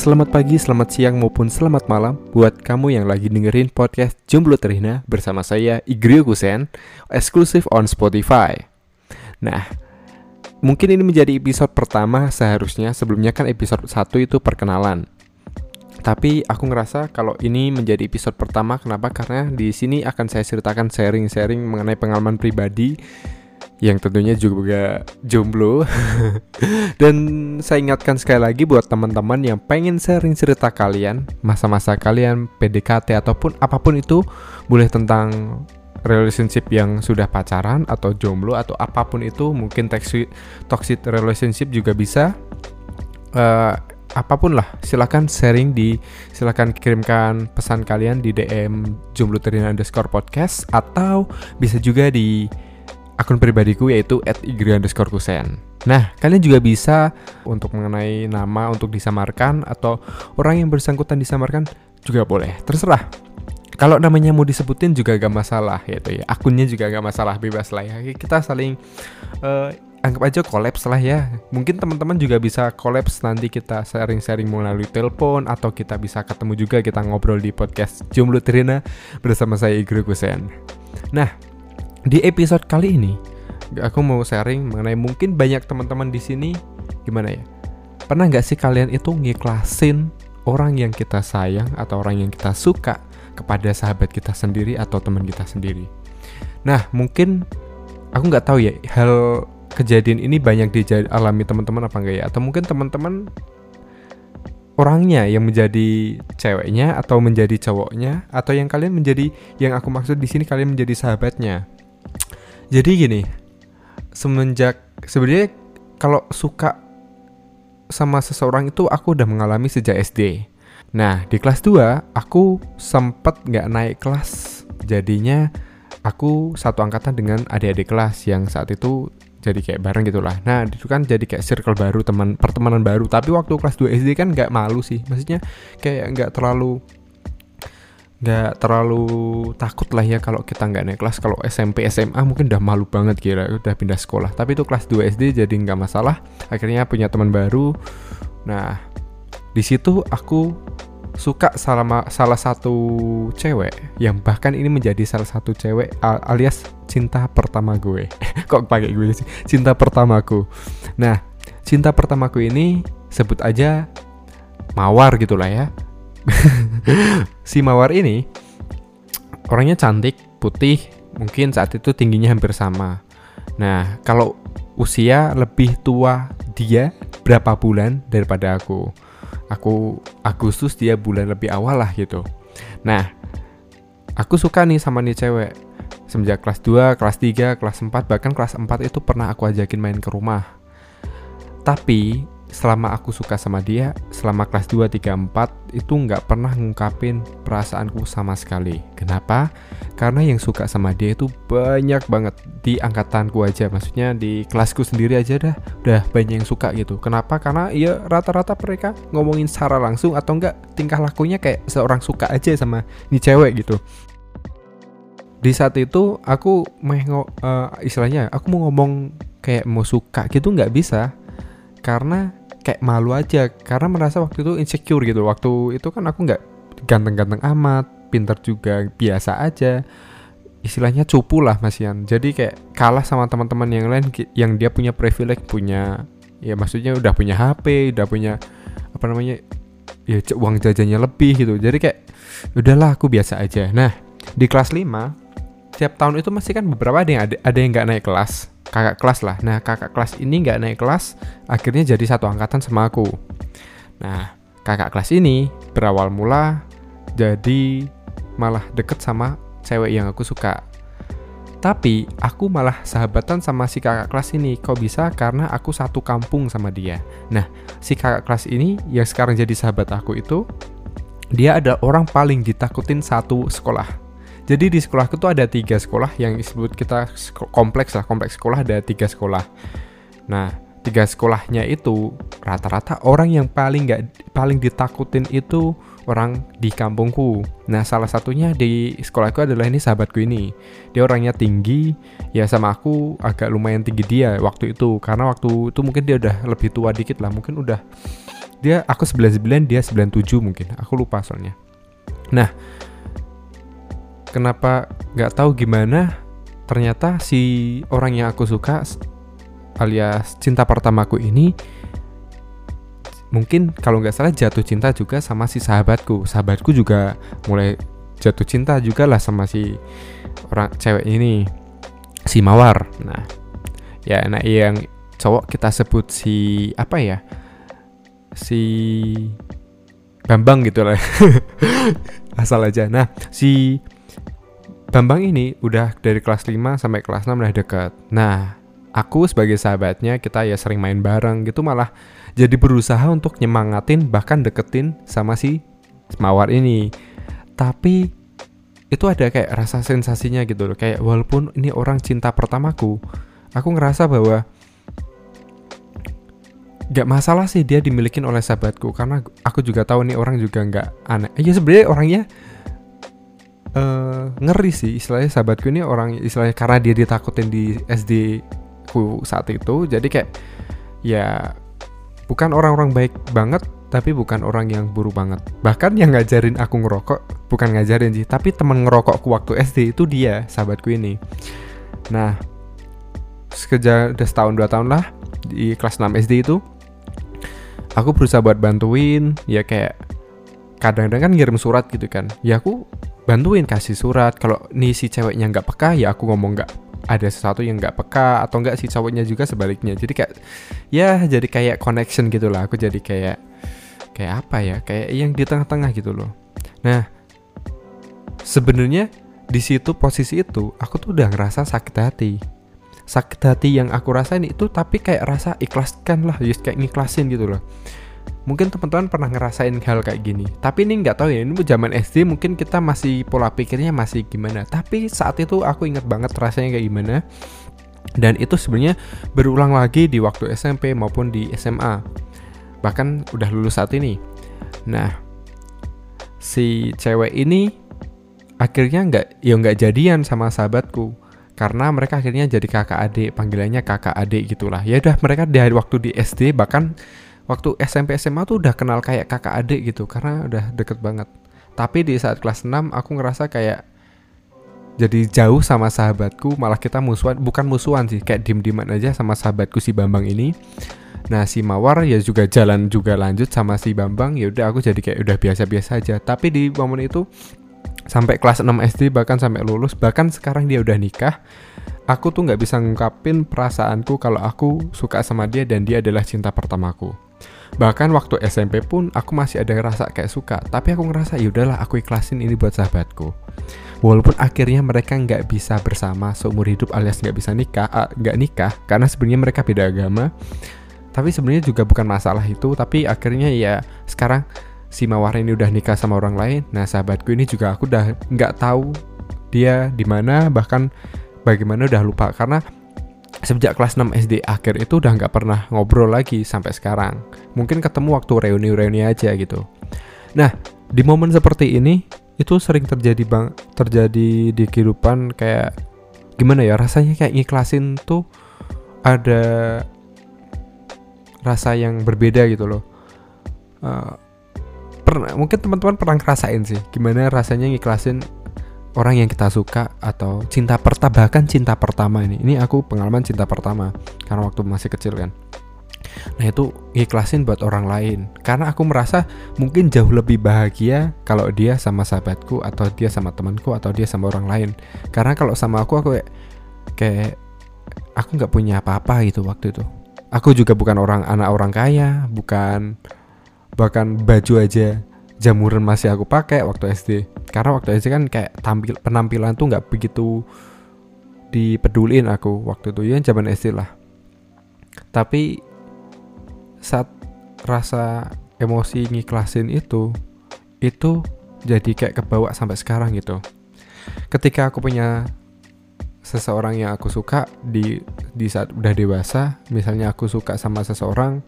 Selamat pagi, selamat siang maupun selamat malam buat kamu yang lagi dengerin podcast Jomblo Terhina bersama saya Igrio Kusen, eksklusif on Spotify. Nah, mungkin ini menjadi episode pertama seharusnya sebelumnya kan episode 1 itu perkenalan. Tapi aku ngerasa kalau ini menjadi episode pertama kenapa? Karena di sini akan saya ceritakan sharing-sharing mengenai pengalaman pribadi yang tentunya juga jomblo. Dan saya ingatkan sekali lagi buat teman-teman yang pengen sharing cerita kalian, masa-masa kalian PDKT ataupun apa pun itu, boleh tentang relationship yang sudah pacaran atau jomblo atau apa pun itu, mungkin toxic toxic relationship juga bisa. Uh, apa pun lah silahkan sharing di silahkan kirimkan pesan kalian di DM jomblo underscore podcast atau bisa juga di akun pribadiku yaitu @igri_kusen. Nah, kalian juga bisa untuk mengenai nama untuk disamarkan atau orang yang bersangkutan disamarkan juga boleh, terserah. Kalau namanya mau disebutin juga gak masalah gitu ya. Akunnya juga gak masalah, bebas lah ya. Kita saling uh, anggap aja kolaps lah ya. Mungkin teman-teman juga bisa kolaps nanti kita sharing-sharing melalui telepon atau kita bisa ketemu juga kita ngobrol di podcast Jomblo Trina bersama saya Igro Kusen. Nah, di episode kali ini, aku mau sharing mengenai mungkin banyak teman-teman di sini gimana ya? Pernah nggak sih kalian itu ngiklasin orang yang kita sayang atau orang yang kita suka kepada sahabat kita sendiri atau teman kita sendiri? Nah, mungkin aku nggak tahu ya hal kejadian ini banyak dialami teman-teman apa enggak ya? Atau mungkin teman-teman orangnya yang menjadi ceweknya atau menjadi cowoknya atau yang kalian menjadi yang aku maksud di sini kalian menjadi sahabatnya. Jadi gini, semenjak sebenarnya kalau suka sama seseorang itu aku udah mengalami sejak SD. Nah, di kelas 2 aku sempet nggak naik kelas. Jadinya aku satu angkatan dengan adik-adik kelas yang saat itu jadi kayak bareng gitulah. Nah, itu kan jadi kayak circle baru, teman pertemanan baru. Tapi waktu kelas 2 SD kan nggak malu sih. Maksudnya kayak nggak terlalu nggak terlalu takut lah ya kalau kita nggak naik kelas. Kalau SMP SMA mungkin udah malu banget kira udah pindah sekolah. Tapi itu kelas 2 SD jadi nggak masalah. Akhirnya punya teman baru. Nah di situ aku suka salah salah satu cewek yang bahkan ini menjadi salah satu cewek alias cinta pertama gue. Kok pakai gue sih? Cinta pertamaku. Nah cinta pertamaku ini sebut aja mawar gitulah ya si Mawar ini orangnya cantik, putih, mungkin saat itu tingginya hampir sama. Nah, kalau usia lebih tua dia berapa bulan daripada aku. Aku Agustus dia bulan lebih awal lah gitu. Nah, aku suka nih sama nih cewek. Semenjak kelas 2, kelas 3, kelas 4, bahkan kelas 4 itu pernah aku ajakin main ke rumah. Tapi selama aku suka sama dia selama kelas 2, 3, 4 itu nggak pernah ngungkapin perasaanku sama sekali. Kenapa? karena yang suka sama dia itu banyak banget di angkatanku aja. Maksudnya di kelasku sendiri aja dah udah banyak yang suka gitu. Kenapa? karena ya rata-rata mereka ngomongin secara langsung atau enggak tingkah lakunya kayak seorang suka aja sama nih cewek gitu. Di saat itu aku meh uh, istilahnya aku mau ngomong kayak mau suka gitu nggak bisa. Karena kayak malu aja karena merasa waktu itu insecure gitu. Waktu itu kan aku nggak ganteng-ganteng amat pinter juga biasa aja. Istilahnya cupu lah masian jadi kayak kalah sama teman-teman yang lain yang dia punya privilege punya ya maksudnya udah punya HP udah punya apa namanya ya uang jajannya lebih gitu. Jadi kayak udahlah aku biasa aja. Nah di kelas 5 tiap tahun itu masih kan beberapa ada yang ada, ada yang nggak naik kelas kakak kelas lah. Nah, kakak kelas ini nggak naik kelas, akhirnya jadi satu angkatan sama aku. Nah, kakak kelas ini berawal mula jadi malah deket sama cewek yang aku suka. Tapi aku malah sahabatan sama si kakak kelas ini. Kok bisa? Karena aku satu kampung sama dia. Nah, si kakak kelas ini yang sekarang jadi sahabat aku itu, dia adalah orang paling ditakutin satu sekolah jadi di sekolahku tuh ada tiga sekolah yang disebut kita kompleks lah, kompleks sekolah ada tiga sekolah. Nah, tiga sekolahnya itu rata-rata orang yang paling nggak paling ditakutin itu orang di kampungku. Nah, salah satunya di sekolahku adalah ini sahabatku ini. Dia orangnya tinggi, ya sama aku agak lumayan tinggi dia waktu itu. Karena waktu itu mungkin dia udah lebih tua dikit lah, mungkin udah dia aku 99 dia 97 mungkin aku lupa soalnya nah kenapa nggak tahu gimana ternyata si orang yang aku suka alias cinta pertamaku ini mungkin kalau nggak salah jatuh cinta juga sama si sahabatku. Sahabatku juga mulai jatuh cinta juga lah sama si orang cewek ini si mawar. Nah ya nah yang cowok kita sebut si apa ya si Bambang gitu lah. Asal aja. Nah si Bambang ini udah dari kelas 5 sampai kelas 6 udah deket. Nah, aku sebagai sahabatnya kita ya sering main bareng gitu malah jadi berusaha untuk nyemangatin bahkan deketin sama si Mawar ini. Tapi itu ada kayak rasa sensasinya gitu loh. Kayak walaupun ini orang cinta pertamaku, aku ngerasa bahwa gak masalah sih dia dimilikin oleh sahabatku karena aku juga tahu nih orang juga nggak aneh. Ya sebenarnya orangnya uh, ngeri sih istilahnya sahabatku ini orang istilahnya karena dia ditakutin di SD ku saat itu jadi kayak ya bukan orang-orang baik banget tapi bukan orang yang buruk banget. Bahkan yang ngajarin aku ngerokok bukan ngajarin sih tapi teman ngerokokku waktu SD itu dia sahabatku ini. Nah sekejap udah setahun dua tahun lah di kelas 6 SD itu aku berusaha buat bantuin ya kayak kadang-kadang kan ngirim surat gitu kan. Ya aku bantuin kasih surat. Kalau nih si ceweknya nggak peka ya aku ngomong nggak ada sesuatu yang nggak peka atau nggak si cowoknya juga sebaliknya. Jadi kayak ya jadi kayak connection gitu lah aku jadi kayak kayak apa ya? Kayak yang di tengah-tengah gitu loh. Nah sebenarnya di situ posisi itu aku tuh udah ngerasa sakit hati. Sakit hati yang aku rasain itu tapi kayak rasa ikhlaskan lah. Just kayak ngiklasin gitu loh mungkin teman-teman pernah ngerasain hal kayak gini. Tapi ini nggak tahu ya ini zaman SD mungkin kita masih pola pikirnya masih gimana. Tapi saat itu aku inget banget rasanya kayak gimana. Dan itu sebenarnya berulang lagi di waktu SMP maupun di SMA bahkan udah lulus saat ini. Nah si cewek ini akhirnya nggak ya nggak jadian sama sahabatku. Karena mereka akhirnya jadi kakak adik panggilannya kakak adik gitulah. Ya udah mereka dari waktu di SD bahkan waktu SMP SMA tuh udah kenal kayak kakak adik gitu karena udah deket banget. Tapi di saat kelas 6 aku ngerasa kayak jadi jauh sama sahabatku malah kita musuhan bukan musuhan sih kayak dim diman aja sama sahabatku si Bambang ini. Nah si Mawar ya juga jalan juga lanjut sama si Bambang ya udah aku jadi kayak udah biasa-biasa aja. Tapi di momen itu sampai kelas 6 SD bahkan sampai lulus bahkan sekarang dia udah nikah aku tuh nggak bisa ngungkapin perasaanku kalau aku suka sama dia dan dia adalah cinta pertamaku Bahkan waktu SMP pun aku masih ada ngerasa kayak suka, tapi aku ngerasa ya udahlah aku ikhlasin ini buat sahabatku. Walaupun akhirnya mereka nggak bisa bersama seumur hidup alias nggak bisa nikah, nggak uh, nikah karena sebenarnya mereka beda agama. Tapi sebenarnya juga bukan masalah itu, tapi akhirnya ya sekarang si Mawar ini udah nikah sama orang lain. Nah sahabatku ini juga aku udah nggak tahu dia di mana bahkan bagaimana udah lupa karena sejak kelas 6 SD akhir itu udah nggak pernah ngobrol lagi sampai sekarang. Mungkin ketemu waktu reuni-reuni aja gitu. Nah, di momen seperti ini itu sering terjadi bang terjadi di kehidupan kayak gimana ya rasanya kayak ngiklasin tuh ada rasa yang berbeda gitu loh. Uh, pernah mungkin teman-teman pernah ngerasain sih gimana rasanya ngiklasin orang yang kita suka atau cinta pertama bahkan cinta pertama ini. Ini aku pengalaman cinta pertama karena waktu masih kecil kan. Nah itu ikhlasin buat orang lain. Karena aku merasa mungkin jauh lebih bahagia kalau dia sama sahabatku atau dia sama temanku atau dia sama orang lain. Karena kalau sama aku aku kayak kayak aku nggak punya apa-apa gitu waktu itu. Aku juga bukan orang anak orang kaya bukan bahkan baju aja jamuran masih aku pakai waktu SD karena waktu SD kan kayak tampil penampilan tuh nggak begitu dipedulin aku waktu itu. Ya zaman SD lah. Tapi saat rasa emosi ngiklasin itu itu jadi kayak kebawa sampai sekarang gitu. Ketika aku punya seseorang yang aku suka di di saat udah dewasa misalnya aku suka sama seseorang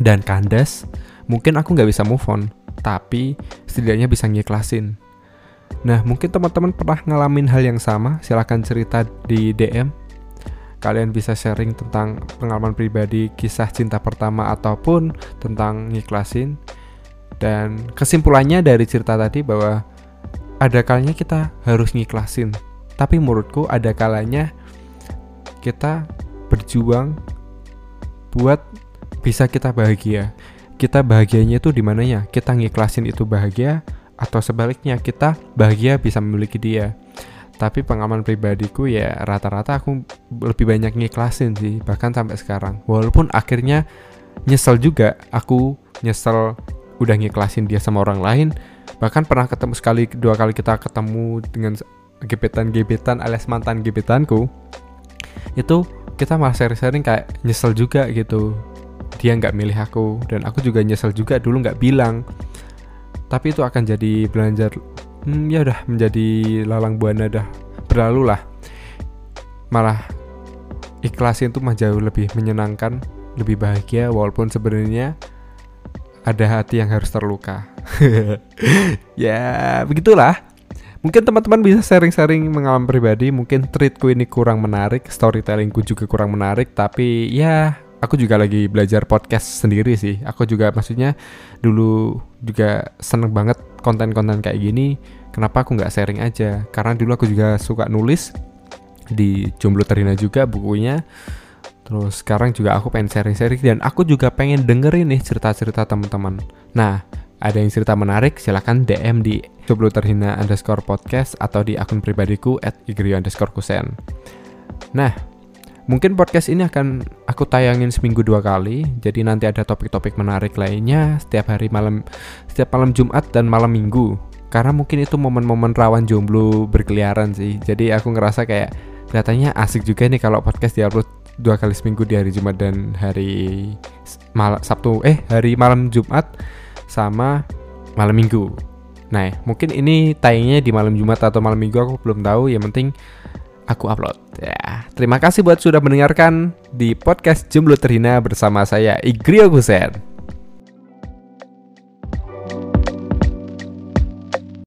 dan kandas mungkin aku nggak bisa move on tapi setidaknya bisa ngiklasin nah mungkin teman-teman pernah ngalamin hal yang sama silahkan cerita di DM kalian bisa sharing tentang pengalaman pribadi, kisah cinta pertama ataupun tentang ngiklasin. Dan kesimpulannya dari cerita tadi bahwa ada kalanya kita harus ngiklasin. Tapi menurutku ada kalanya kita berjuang buat bisa kita bahagia. Kita bahagianya itu di mananya? Kita ngiklasin itu bahagia atau sebaliknya kita bahagia bisa memiliki dia. Tapi pengalaman pribadiku ya rata-rata aku lebih banyak ngiklasin sih bahkan sampai sekarang. Walaupun akhirnya nyesel juga aku nyesel udah ngiklasin dia sama orang lain. Bahkan pernah ketemu sekali dua kali kita ketemu dengan gebetan-gebetan alias mantan gebetanku itu kita malah sering-sering kayak nyesel juga gitu dia nggak milih aku. Dan aku juga nyesel juga dulu nggak bilang. Tapi itu akan jadi belajar hmm, ya udah menjadi lalang buana dah. Berlalu lah. Malah ikhlasin tuh mah jauh lebih menyenangkan lebih bahagia walaupun sebenarnya ada hati yang harus terluka. Ya begitulah. Mungkin teman-teman bisa sharing-sharing mengalami pribadi. Mungkin treatku ini kurang menarik storytellingku juga kurang menarik tapi ya aku juga lagi belajar podcast sendiri sih. Aku juga maksudnya dulu juga seneng banget konten-konten kayak gini. Kenapa aku nggak sharing aja? Karena dulu aku juga suka nulis di Jomblo Terina juga bukunya. Terus sekarang juga aku pengen sharing-sharing dan aku juga pengen dengerin nih cerita-cerita teman-teman. Nah, ada yang cerita menarik, silahkan DM di Jomblo Terhina underscore podcast atau di akun pribadiku at. Nah, Mungkin podcast ini akan aku tayangin seminggu dua kali, jadi nanti ada topik-topik menarik lainnya setiap hari malam, setiap malam Jumat dan malam Minggu. Karena mungkin itu momen-momen rawan jomblo berkeliaran sih. Jadi aku ngerasa kayak kelihatannya asik juga nih kalau podcast diupload dua kali seminggu di hari Jumat dan hari mal Sabtu eh hari malam Jumat sama malam Minggu. Nah, mungkin ini tayangnya di malam Jumat atau malam Minggu aku belum tahu. Yang penting aku upload. Ya, terima kasih buat sudah mendengarkan di podcast Jomblo Terhina bersama saya Igrio Gusen.